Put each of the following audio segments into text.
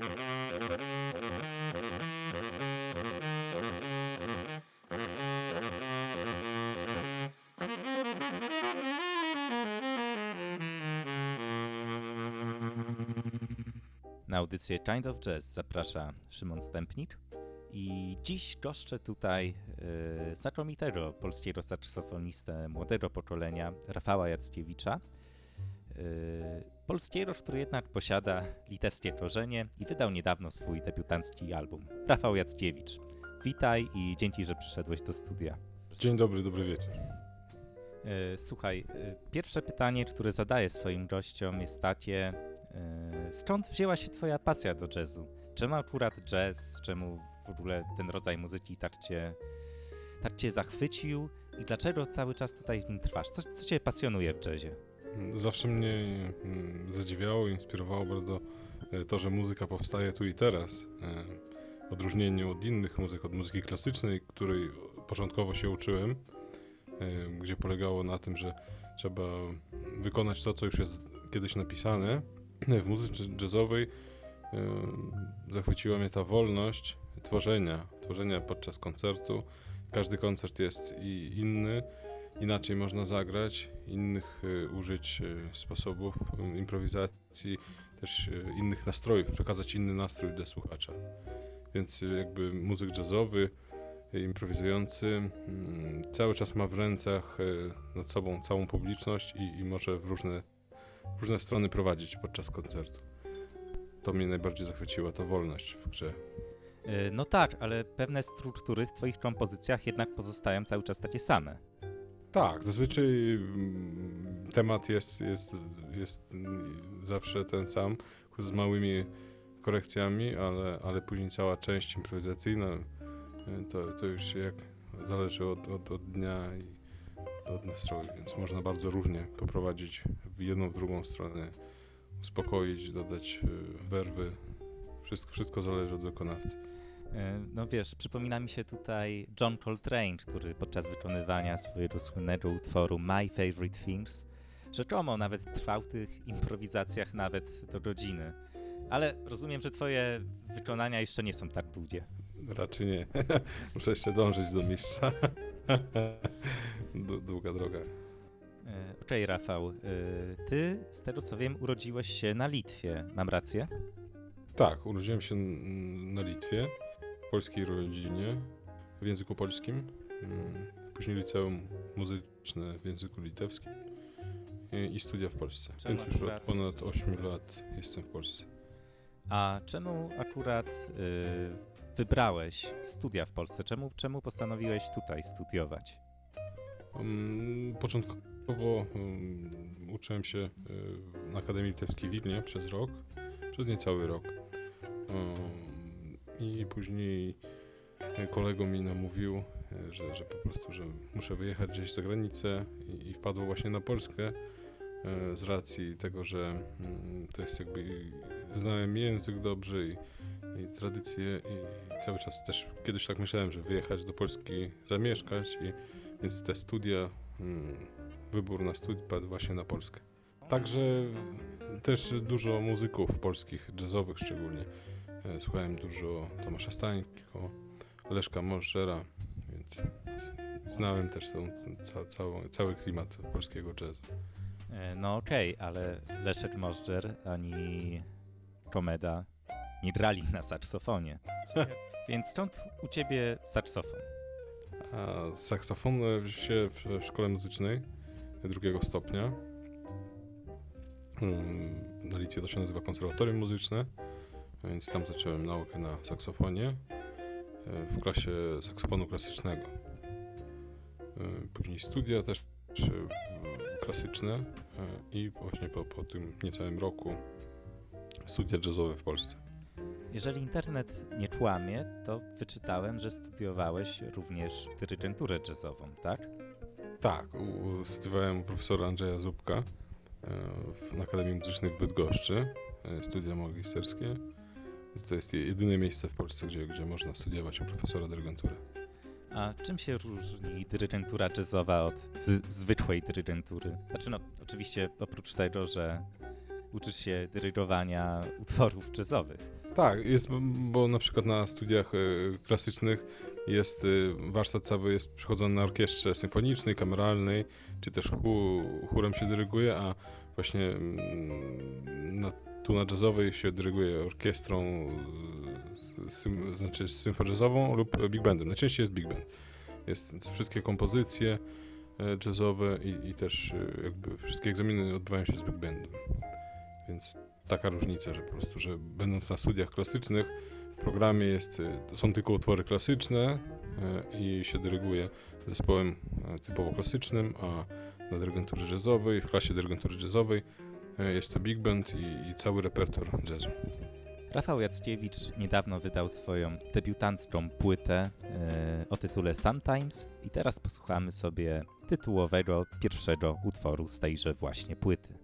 Na audycję Kind of Jazz zaprasza Szymon Stępnik. I dziś goszczę tutaj y, znakomitego polskiego saksofonistę młodego pokolenia, Rafała Jackiewicza. Y, polskiego, który jednak posiada litewskie korzenie i wydał niedawno swój debiutancki album. Rafał Jackiewicz, witaj i dzięki, że przyszedłeś do studia. Dzień dobry, dobry wieczór. Y, słuchaj, y, pierwsze pytanie, które zadaję swoim gościom jest takie, y, skąd wzięła się twoja pasja do jazzu? Czemu akurat jazz? Czemu w ogóle ten rodzaj muzyki tak cię, tak cię zachwycił i dlaczego cały czas tutaj w nim trwasz? Co, co cię pasjonuje w jazzie? Zawsze mnie mm, zadziwiało, inspirowało bardzo e, to, że muzyka powstaje tu i teraz. E, W odróżnieniu od innych muzyk, od muzyki klasycznej, której początkowo się uczyłem, e, gdzie polegało na tym, że trzeba wykonać to, co już jest kiedyś napisane. W muzyce jazzowej e, zachwyciła mnie ta wolność tworzenia, tworzenia podczas koncertu. Każdy koncert jest i inny, inaczej można zagrać, innych y, użyć y, sposobów y, improwizacji, też innych nastrojów, przekazać inny nastrój dla słuchacza. Więc jakby muzyk jazzowy, improwizujący, mm, cały czas ma w rękach nad sobą całą publiczność i, i może w różne, w różne strony prowadzić podczas koncertu. To mnie najbardziej zachwyciła, ta wolność w grze. No tak, ale pewne struktury w twoich kompozycjach jednak pozostają cały czas takie same. Tak, zazwyczaj mm, temat jest, jest, jest zawsze ten sam, z małymi korekcjami, ale, ale później cała część improwizacyjna y, to, to już jak zależy od, od, od dnia i od nastroju, więc można bardzo różnie poprowadzić w jedną, w drugą stronę, uspokoić, dodać y, werwy. Wszystko, wszystko zależy od wykonawcy. E, No wiesz, przypomina mi się tutaj John Coltrane, który podczas wykonywania swojego słynnego utworu My Favorite Things rzekomo nawet trwał w tych improwizacjach nawet do godziny. Ale rozumiem, że twoje wykonania jeszcze nie są tak długie. Raczej nie. Muszę jeszcze dążyć do mistrza. Długa droga. E, Okej, Rafał, e, ty z tego co wiem urodziłeś się na Litwie, mam rację? Tak, urodziłem się na Litwie, polskiej rodzinie, w języku polskim. Mm, Później liceum muzyczne w języku litewskim i, studia w Polsce. Czemu Więc już od ponad 8 lat jestem w Polsce. A czemu akurat e, wybrałeś studia w Polsce? Czemu, czemu postanowiłeś tutaj studiować? Um, Początkowo um, uczyłem się y, na Akademii Litewskiej w Wilnie przez rok, przez niecały rok. Um, I później kolego mi namówił, y, że, że po prostu, że muszę wyjechać gdzieś za granicę i, i wpadło właśnie na Polskę y, z racji tego, że mm, to jest jakby znałem język dobrze i, i tradycje i cały czas też kiedyś tak myślałem, że wyjechać do Polski, zamieszkać i więc te studia, mm, wybór na studia padł właśnie na Polskę. Także też dużo muzyków polskich, jazzowych szczególnie. E, Słuchałem dużo Tomasza Stańko, Leszka Możera, więc znałem też tą, ca, całą, cały klimat polskiego jazzu. E, No okej, ale Leszek Możdżer ani Komeda nie grali na saksofonie. Więc stąd u ciebie saksofon. A saksofon e, się w w szkole muzycznej drugiego stopnia. Mm, Na Litwie to się nazywa konserwatorium muzyczne, więc tam zacząłem naukę na saksofonie e, w klasie saksofonu klasycznego. E, Później studia też e, klasyczne i właśnie po, po tym niecałym roku studia jazzowe w Polsce. Jeżeli internet nie kłamie, to wyczytałem, że studiowałeś również dyrygenturę jazzową, tak? Tak, studiowałem profesora Andrzeja Zubka e, w, na Akademii Muzycznej w Bydgoszczy, studia magisterskie. Więc to jest je- jedyne miejsce w Polsce, gdzie, gdzie można studiować u profesora dyrygenturę. A czym się różni dyrygentura jazzowa od zwykłej dyrygentury? Znaczy, no, oczywiście oprócz tego, że uczysz się dyrygowania utworów jazzowych. Tak, jest, bo na przykład na studiach e, klasycznych jest e, warsztat cały jest przychodzony na orkiestrze symfonicznej, kameralnej, czy też chórem się dyryguje, a właśnie mm, na, tu na jazzowej się dyryguje orkiestrą, sym, znaczy symfojazzową lub big bandem. Najczęściej jest big band. Jest wszystkie kompozycje e, jazzowe i, i też jakby wszystkie egzaminy odbywają się z big bandem. Więc taka różnica, że po prostu, że będąc na studiach klasycznych, w programie jest, y, są tylko utwory klasyczne i się dyryguje zespołem typowo klasycznym, a na dyrygenturze jazzowej, w klasie dyrygentury jazzowej jest to big band i, i cały repertuar jazzu. Rafał Jackiewicz niedawno wydał swoją debiutancką płytę yy, o tytule Sometimes i teraz posłuchamy sobie tytułowego pierwszego utworu z tejże właśnie płyty.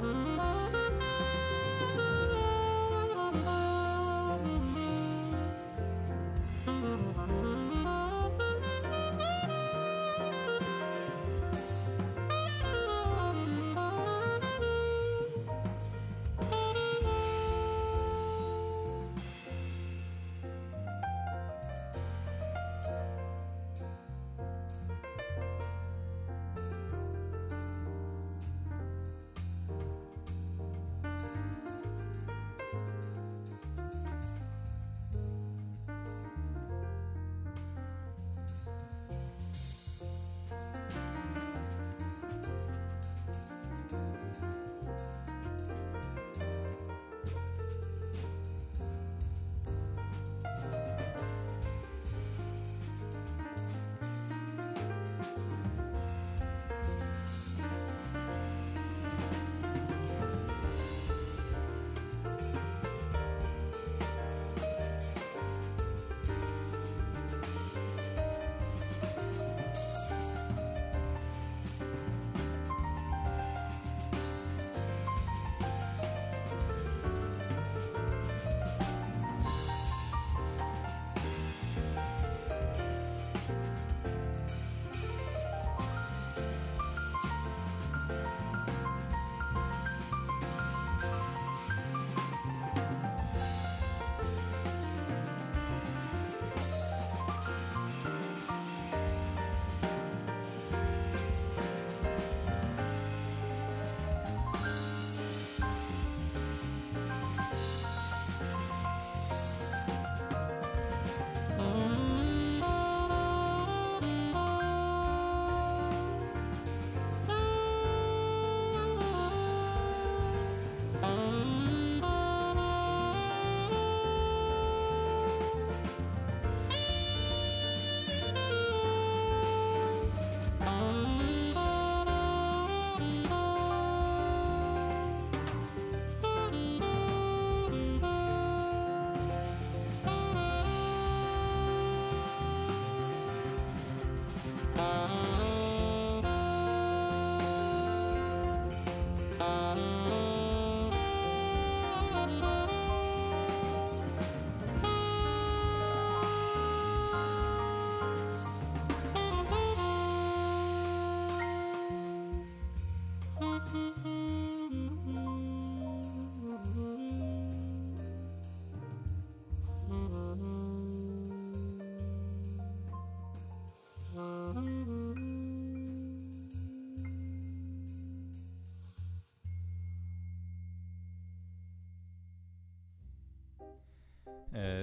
Bye.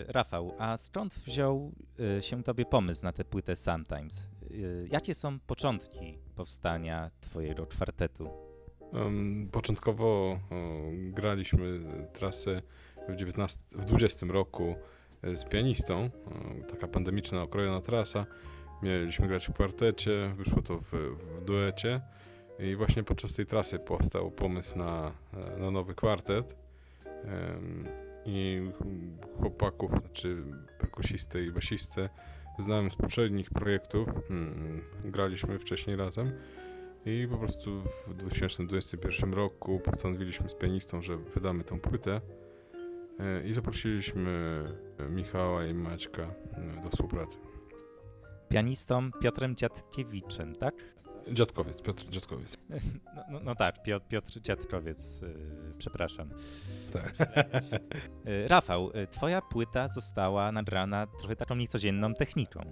Rafał, a skąd wziął e, się tobie pomysł na tę płytę Sometimes? E, Jakie są początki powstania twojego kwartetu? Początkowo graliśmy trasę w, 19, w 20 roku e, z pianistą. Taka pandemiczna, okrojona trasa. Mieliśmy grać w kwartecie, wyszło to w, w duecie. I właśnie podczas tej trasy powstał pomysł na, e, na nowy kwartet. I chłopaków, znaczy perkusistę i basistę znałem z poprzednich projektów. Mm, Graliśmy wcześniej razem. I po prostu w 2021 roku postanowiliśmy z pianistą, że wydamy tą płytę e, i zaprosiliśmy Michała i Maćka e, do współpracy. Pianistą Piotrem Dziadkiewiczem, tak? Dziadkowiec, Piotr Dziadkowiec. No, no, no tak, Piotr, Piotr Dziadkowiec, e, przepraszam. Tak. E, Rafał, e, twoja płyta została nagrana trochę taką niecodzienną techniką.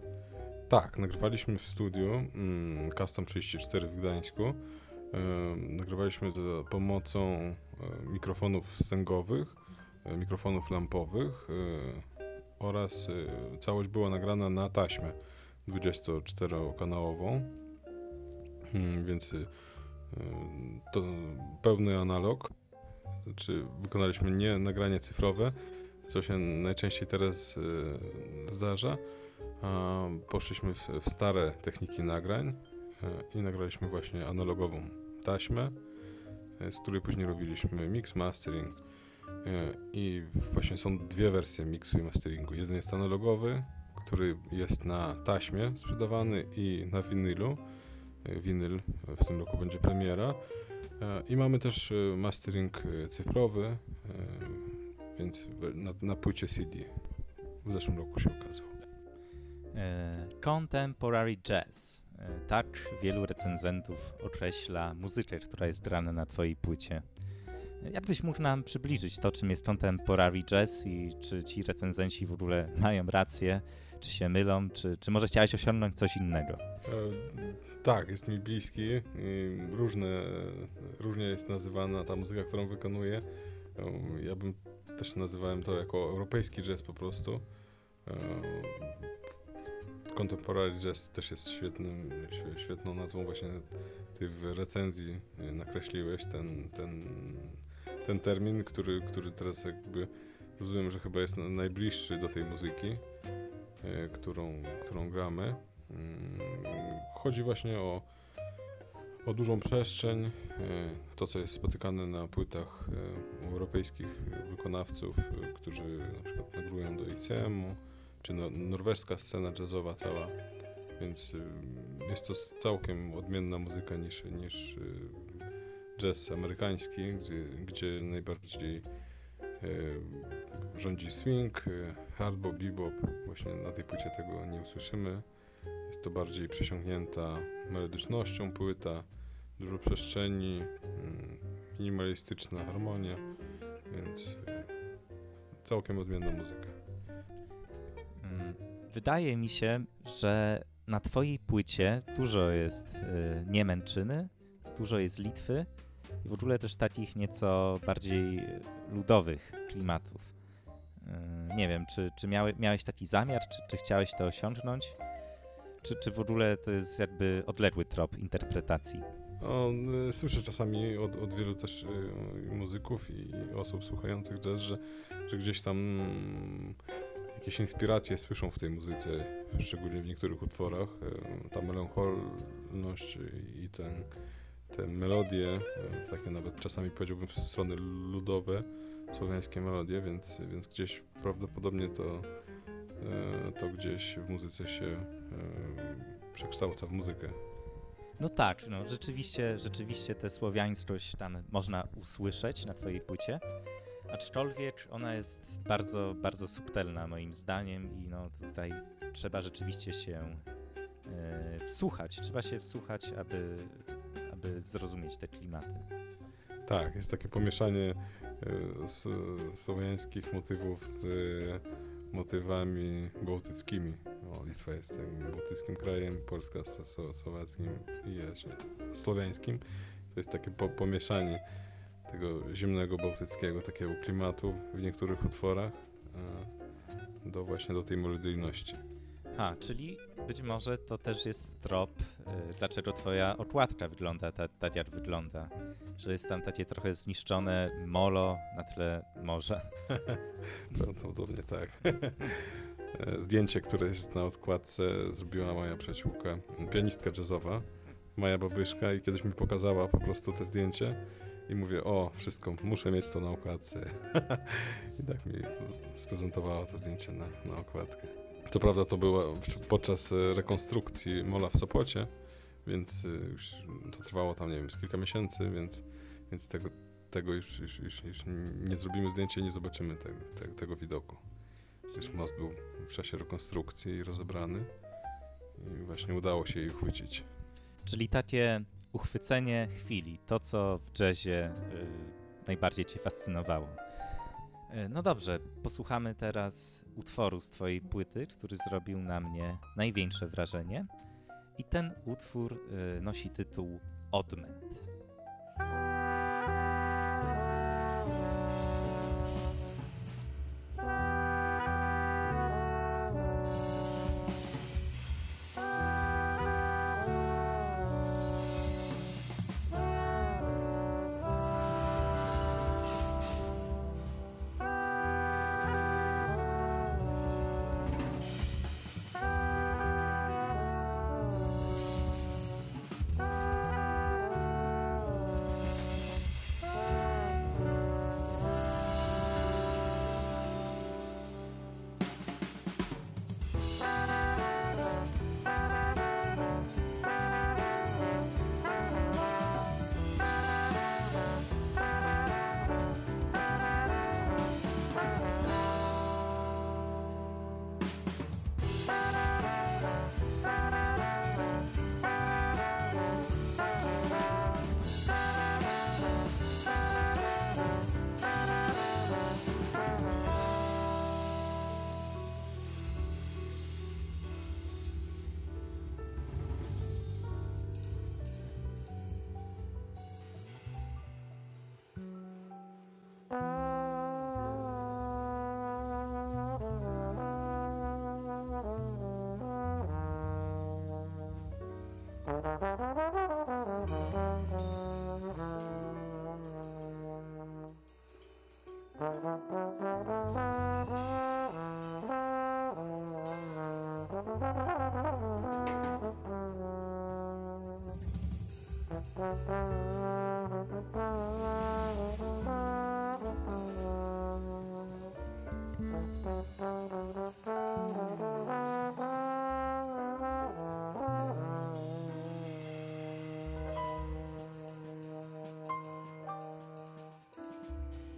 Tak, nagrywaliśmy w studiu mm, Custom 34 w Gdańsku. Nagrywaliśmy za pomocą e, mikrofonów stęgowych, mikrofonów lampowych oraz całość była nagrana na taśmę 24-kanałową. Mm, więc to pełny analog. Znaczy wykonaliśmy nie nagranie cyfrowe, co się najczęściej teraz e, zdarza, poszliśmy w, stare techniki nagrań e, i nagraliśmy właśnie analogową taśmę, z której później robiliśmy mix, mastering i właśnie są dwie wersje mixu i masteringu. Jeden jest analogowy, który jest na taśmie sprzedawany i na winylu. Winyl w tym roku będzie premiera. E, I mamy też e, mastering e, cyfrowy, więc na, na płycie CD w zeszłym roku się okazał. E, Contemporary jazz. Tak wielu recenzentów określa muzykę, która jest grana na twojej płycie. Jakbyś mógł nam przybliżyć to, czym jest contemporary jazz i czy ci recenzenci w ogóle mają rację, czy się mylą, czy, czy może chciałeś osiągnąć coś innego? Tak, jest mi bliski. Różne, różnie jest nazywana ta muzyka, którą wykonuję. Ja bym też nazywałem to jako europejski jazz po prostu. Contemporary jazz też jest świetnym, świe- świetną nazwą. Właśnie ty w recenzji nakreśliłeś ten, ten, ten termin, który, który teraz jakby rozumiem, że chyba jest na- najbliższy do tej muzyki, e, którą, którą gramy. Mm, Chodzi właśnie o, o dużą przestrzeń, e, to co jest spotykane na płytach e, europejskich wykonawców, e, którzy na przykład nagrują do ICM-u, czy no, norweska scena jazzowa cała, więc jest to całkiem odmienna muzyka niż, niż jazz amerykański, gdzie, gdzie najbardziej rządzi swing, hardbop, bebop. Właśnie na tej płycie tego nie usłyszymy. Jest to bardziej przesiąknięta melodycznością płyta, dużo przestrzeni, mm, minimalistyczna harmonia, więc e, całkiem odmienna muzyka. Mm, Wydaje mi się, że na twojej płycie dużo jest y, niemęczyny, dużo jest Litwy i w ogóle też takich nieco bardziej y, ludowych klimatów. Y, nie wiem, czy, czy miałeś taki zamiar, czy, czy chciałeś to osiągnąć? Czy, czy w ogóle to jest jakby odległy trop interpretacji? O, y, słyszę czasami od, od wielu też y, muzyków i osób słuchających jazz, że, że gdzieś tam mm, jakieś inspiracje słyszą w tej muzyce, szczególnie w niektórych utworach. Y, Ta melancholność i ten, te melodie, takie nawet czasami powiedziałbym strony ludowe, słowiańskie melodie, więc, więc gdzieś prawdopodobnie to, to gdzieś w muzyce się przekształca w muzykę. No tak, no rzeczywiście, rzeczywiście tę słowiańskość tam można usłyszeć na twojej płycie, aczkolwiek ona jest bardzo, bardzo subtelna moim zdaniem i no tutaj trzeba rzeczywiście się e, wsłuchać, trzeba się wsłuchać, aby, aby zrozumieć te klimaty. Tak, jest takie pomieszanie e, s- słowiańskich motywów z motywami bałtyckimi. Litwa jest tym bałtyckim krajem, Polska z so, słowackim i jeszcze słowiańskim. To jest takie po, pomieszanie tego zimnego bałtyckiego takiego klimatu w niektórych utworach e, do właśnie do tej melodyjności. A, czyli być może to też jest trop, y, dlaczego twoja okładka wygląda ta, tak, jak wygląda. Że jest tam takie trochę zniszczone molo na tle morza. Prawdopodobnie tak. E, Zdjęcie, które jest na okładce, zrobiła moja przyjaciółka, pianistka jazzowa, Maja Babyszka i kiedyś mi pokazała po prostu te zdjęcie i mówię, o, wszystko, muszę mieć to na okładce. I tak mi sprezentowała to zdjęcie na, na okładkę. Co prawda to było podczas e, rekonstrukcji Mola w Sopocie, więc e, już to trwało tam, nie wiem, z kilka miesięcy, więc, więc tego, tego już, już, już, już nie zrobimy zdjęcia i nie zobaczymy te, te, tego widoku. Przecież most był w czasie rekonstrukcji rozebrany i właśnie udało się jej uchwycić. Czyli takie uchwycenie chwili, to co w jazzie y, najbardziej cię fascynowało. Y, no dobrze, posłuchamy teraz utworu z twojej płyty, który zrobił na mnie największe wrażenie. I ten utwór y, nosi tytuł Odmęt.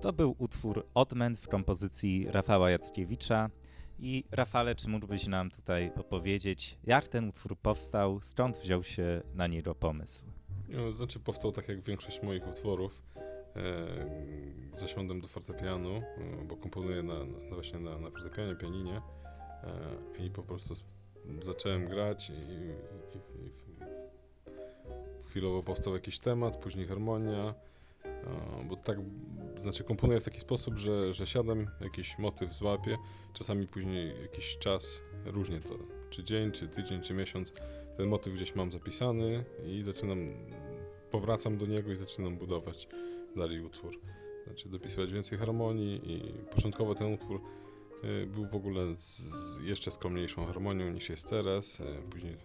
To był utwór Odmęt w kompozycji Rafała Jackiewicza. I Rafale, czy mógłbyś nam tutaj opowiedzieć, jak ten utwór powstał, skąd wziął się na niego pomysł? No, znaczy powstał tak jak większość moich utworów. E, zasiądłem do fortepianu, e, bo komponuję na, na, właśnie na, na fortepianie, pianinie e, i po prostu zacząłem grać i, i, i, i chwilowo powstał jakiś temat, później harmonia, e, bo tak, znaczy komponuję w taki sposób, że, że siadam, jakiś motyw złapię, czasami później jakiś czas, różnie to, czy dzień, czy tydzień, czy miesiąc, ten motyw gdzieś mam zapisany i zaczynam, powracam do niego i zaczynam budować dalej utwór. Znaczy dopisywać więcej harmonii i początkowo ten utwór y, był w ogóle z, z jeszcze skromniejszą harmonią niż jest teraz. y, Później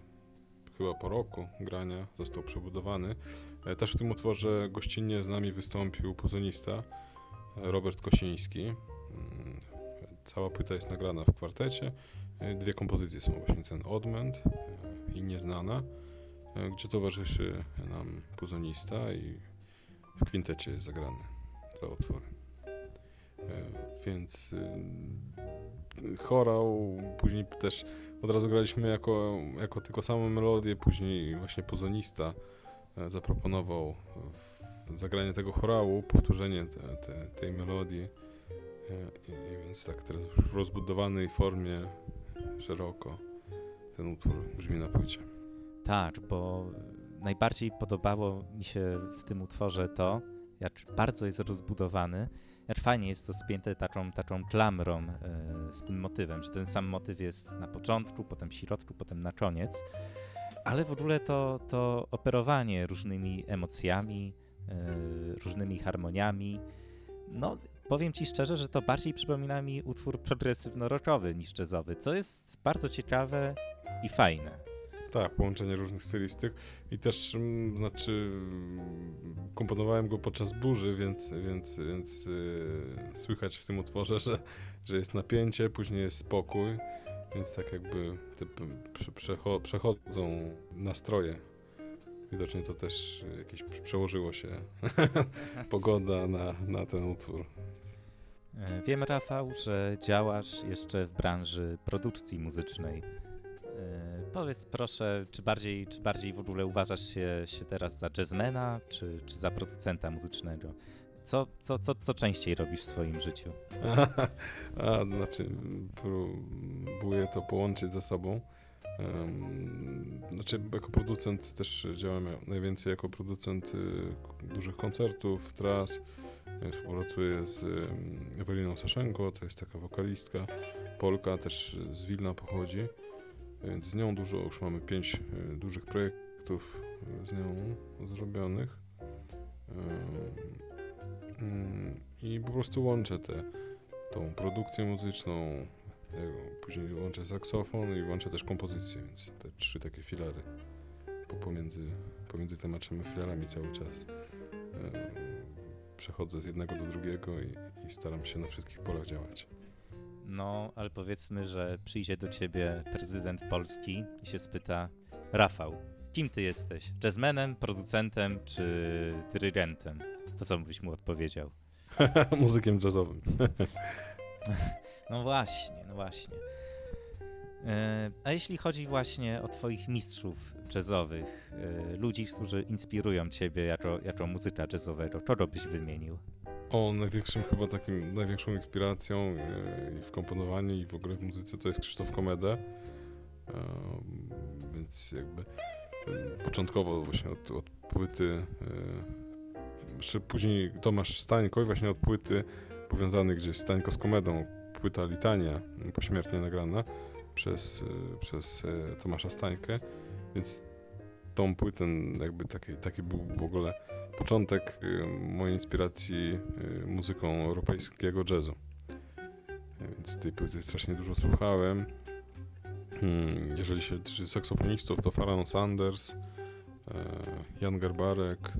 chyba po roku grania został przebudowany. E, Też w tym utworze gościnnie z nami wystąpił pozonista e, Robert Kosiński. Mm, Cała płyta jest nagrana w kwartecie. E, Dwie kompozycje są właśnie ten Odmęt i Nieznana, gdzie towarzyszy nam puzonista i w kwintecie jest zagrany dwa utwory. Więc y, chorał, później też od razu graliśmy jako, jako tylko samą melodię, później właśnie pozonista e, zaproponował zagranie tego chorału, powtórzenie te, te, tej melodii. E, I, I więc tak teraz już w rozbudowanej formie, szeroko, ten utwór brzmi na płycie. Tak, bo najbardziej podobało mi się w tym utworze to, jak bardzo jest rozbudowany, jak fajnie jest to spięte taką, taką klamrą e, z tym motywem, że ten sam motyw jest na początku, potem w środku, potem na koniec, ale w ogóle to, to operowanie różnymi emocjami, e, różnymi harmoniami, no powiem ci szczerze, że to bardziej przypomina mi utwór progresywno-rockowy niż jazzowy, co jest bardzo ciekawe i fajne. Tak, połączenie różnych stylistyk i też, mm, znaczy, komponowałem go podczas burzy, więc, więc, więc yy, słychać w tym utworze, że, że jest napięcie, później jest spokój, więc tak jakby te przecho, przechodzą nastroje. Widocznie to też jakieś prze- przełożyło się pogoda na, na ten utwór. E, Wiem, Rafał, że działasz jeszcze w branży produkcji muzycznej. Powiedz proszę, czy bardziej, czy bardziej w ogóle uważasz się, się teraz za jazzmana, czy, czy za producenta muzycznego? Co, co, co, co częściej robisz w swoim życiu? A, znaczy, próbuję to połączyć ze sobą. Em, Znaczy, jako producent też działam najwięcej jako producent y, dużych koncertów, tras. Współpracuję z Eweliną Saszenko, to jest taka wokalistka, Polka, też z Wilna pochodzi, więc z nią dużo, już mamy pięć y, dużych projektów y, z nią zrobionych. Mm, I po prostu łączę te, tą produkcję muzyczną, e, później łączę saksofon i łączę też kompozycję, więc te trzy takie filary po- pomiędzy, pomiędzy tymi trzema filarami cały czas e, przechodzę z jednego do drugiego i, i staram się na wszystkich polach działać. No, ale powiedzmy, że przyjdzie do ciebie prezydent Polski i się spyta: Rafał, kim ty jesteś? Jazzmenem, producentem czy dyrygentem? To co byś mu odpowiedział? Muzykiem jazzowym. No właśnie, no właśnie. E, A jeśli chodzi właśnie o Twoich mistrzów jazzowych, e, ludzi, którzy inspirują Ciebie jako, jako muzyka jazzowego, kogo byś wymienił? O, największym chyba takim, największą inspiracją e, i w komponowaniu i w ogóle w muzyce to jest Krzysztof Komeda. E, więc jakby e, początkowo właśnie od, od płyty, e, później Tomasz Stańko i właśnie od płyty powiązany gdzieś Stańko z Komedą, płyta Litania m, pośmiertnie nagrana przez, przez Tomasza Stańkę, więc tą płytę jakby taki, taki był w ogóle początek y, mojej inspiracji y, muzyką europejskiego jazzu. Y, Więc tej płyty strasznie dużo słuchałem. Hmm, Jeżeli się tyczy saksofonistów, to Faran Sanders, Jan Garbarek,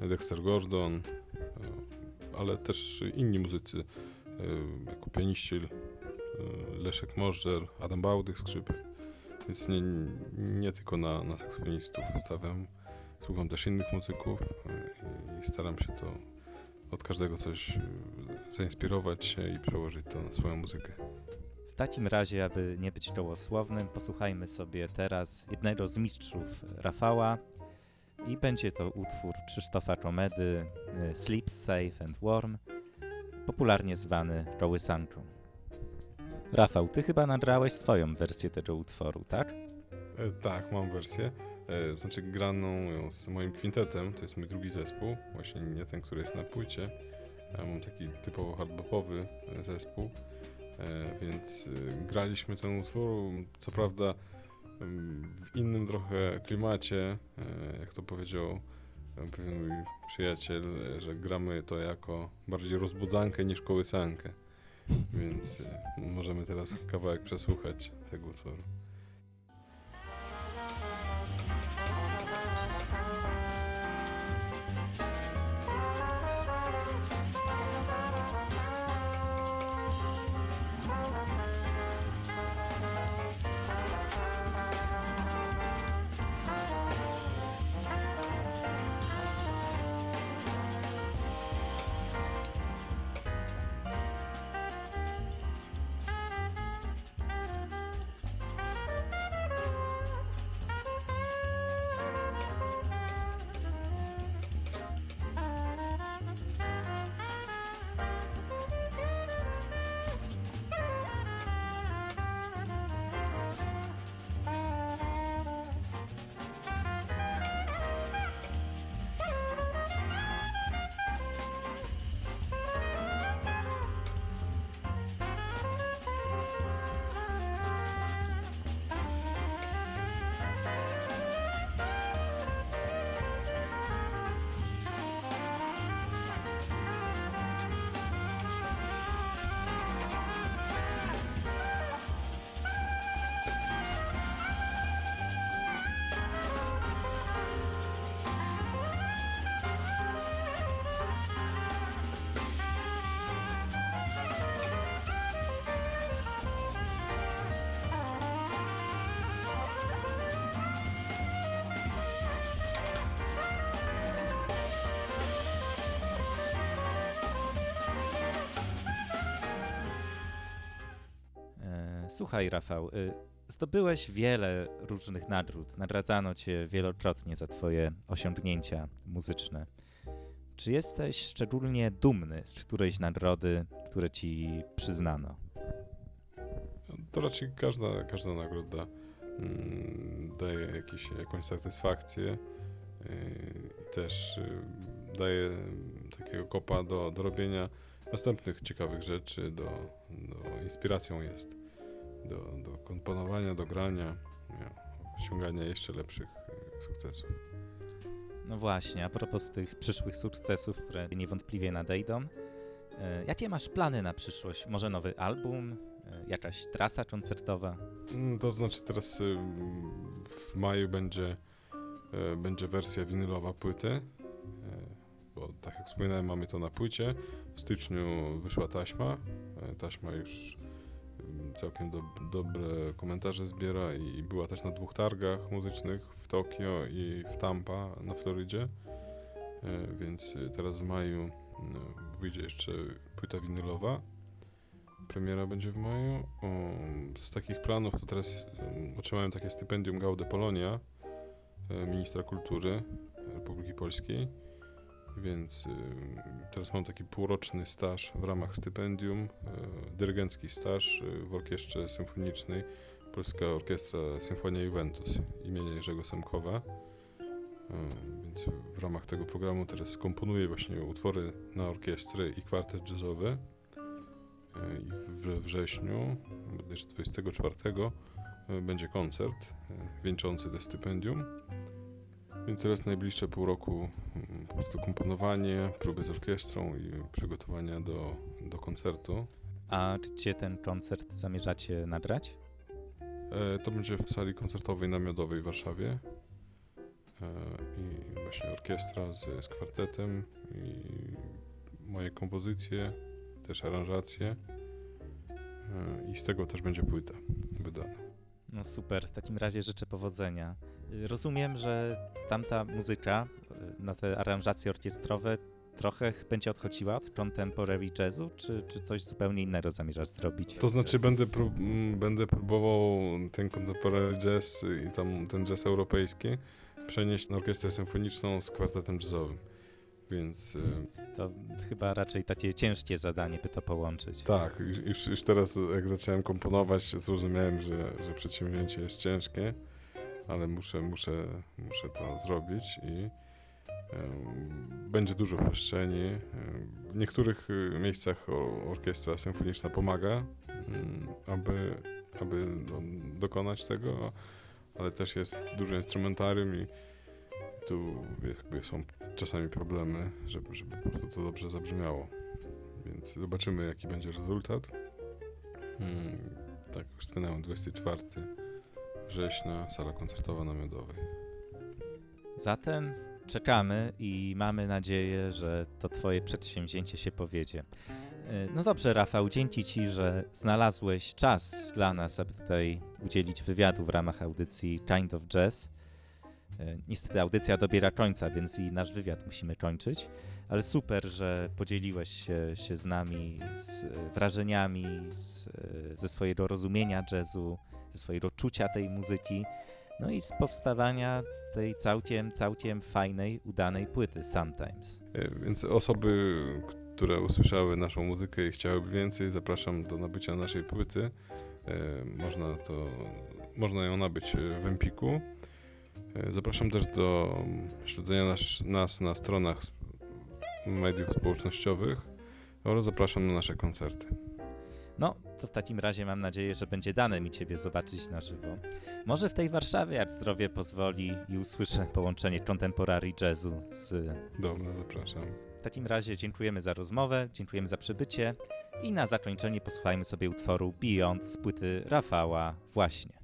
Dexter Gordon, ale też inni muzycy, jako pianiści Leszek Możdżer, Adam Bałdych skrzypek. Więc nie, nie tylko na, na saksofonistów stawiam. Słucham też innych muzyków e, i staram się to od każdego coś e, zainspirować się i przełożyć to na swoją muzykę. W takim razie, aby nie być czołosłownym, posłuchajmy sobie teraz jednego z mistrzów Rafała i będzie to utwór Krzysztofa Czomedy y, Sleep Safe and Warm, popularnie zwany Kołysanką. Rafał, ty chyba nagrałeś swoją wersję tego utworu, tak? E, tak, mam wersję. E, znaczy graną ją z moim kwintetem, to jest mój drugi zespół, właśnie nie ten, który jest na płycie. Ja mam taki typowo hardbopowy e, zespół, e, więc e, graliśmy ten utwór, co prawda w innym trochę klimacie, e, jak to powiedział pewien mój przyjaciel, że gramy to jako bardziej rozbudzankę niż kołysankę. Więc e, możemy teraz kawałek przesłuchać tego utworu. Słuchaj, Rafał, y, zdobyłeś wiele różnych nagród. Nagradzano cię wielokrotnie za twoje osiągnięcia muzyczne. Czy jesteś szczególnie dumny z którejś nagrody, które ci przyznano? To raczej każda, każda nagroda mm, daje jakiś, jakąś satysfakcję yy, i też yy, daje takiego kopa do, do robienia następnych ciekawych rzeczy, do, do inspiracją jest do, do komponowania, do grania, osiągania jeszcze lepszych yy, sukcesów. No właśnie, a propos tych przyszłych sukcesów, które niewątpliwie nadejdą, e, jakie masz plany na przyszłość? Może nowy album? E, Jakaś trasa koncertowa? Mm, To znaczy teraz y, w maju będzie, będzie wersja winylowa płyty, bo tak jak wspominałem mamy to na płycie. W styczniu wyszła taśma, taśma już całkiem do, dobre komentarze zbiera i była też na dwóch targach muzycznych w Tokio i w Tampa na Florydzie, Y, więc y, teraz w maju y, wyjdzie jeszcze płyta winylowa. Premiera będzie w maju. Z takich planów to teraz um, otrzymałem takie stypendium Gaude Polonia, e, ministra kultury Republiki Polskiej. Więc y, teraz mam taki półroczny staż w ramach stypendium, e, dyrygencki staż e, w orkiestrze symfonicznej Polska Orkiestra Symfonia Juventus imienia Jerzego Semkowa. E, Więc w ramach tego programu teraz komponuję właśnie utwory na orkiestry i kwartet jazzowy. I we wrześniu, bodajże 24, e, będzie koncert wieńczący to stypendium. Więc teraz najbliższe pół roku prostu komponowanie, próby z orkiestrą i przygotowania do, do koncertu. A gdzie ten koncert zamierzacie nagrać? E, To będzie w sali koncertowej namiotowej w Warszawie. E, I właśnie orkiestra z, z kwartetem i moje kompozycje, też aranżacje. E, I z tego też będzie płyta wydana. No super, w takim razie życzę powodzenia. Rozumiem, że tamta muzyka, y, na te aranżacje orkiestrowe, trochę będzie odchodziła od contemporary jazzu, czy, czy coś zupełnie innego zamierzasz zrobić? To znaczy będę, prób, będę próbował ten contemporary jazz i tam ten jazz europejski przenieść na orkiestrę symfoniczną z kwartetem jazzowym. Więc y, To chyba raczej takie ciężkie zadanie, by to połączyć. tak, już, już, już teraz jak zacząłem komponować, zrozumiałem, że, że przedsięwzięcie jest ciężkie, ale muszę, muszę, muszę to zrobić i będzie dużo przestrzeni. W niektórych y, miejscach orkiestra symfoniczna pomaga, mm, aby, aby no, dokonać tego, ale też jest dużo instrumentarium i tu są czasami problemy, żeby, żeby po prostu to dobrze zabrzmiało. Więc zobaczymy, jaki będzie rezultat. Hmm, tak, już wspomniałem, 24 września, sala koncertowa na Miodowej. Zatem czekamy i mamy nadzieję, że to Twoje przedsięwzięcie się powiedzie. E, No dobrze, Rafał, dzięki Ci, że znalazłeś czas dla nas, aby tutaj udzielić wywiadu w ramach audycji Kind of Jazz. E, Niestety audycja dobiera końca, więc i nasz wywiad musimy kończyć, ale super, że podzieliłeś się, się z nami z e, wrażeniami z, ze swojego rozumienia jazzu, ze swojego czucia tej muzyki. No i z powstawania tej całkiem, całkiem fajnej, udanej płyty Sometimes. E, Więc osoby, które usłyszały naszą muzykę i chciałyby więcej, zapraszam do nabycia naszej płyty. E, Można, to, można ją nabyć e, w Empiku. Zapraszam też do śledzenia nas, nas na stronach mediów społecznościowych oraz zapraszam na nasze koncerty. No, to w takim razie mam nadzieję, że będzie dane mi Ciebie zobaczyć na żywo. Może w tej Warszawie, jak zdrowie pozwoli i usłyszę połączenie contemporary jazzu z... Dobra, zapraszam. W takim razie dziękujemy za rozmowę, dziękujemy za przybycie i na zakończenie posłuchajmy sobie utworu Beyond z płyty Rafała właśnie.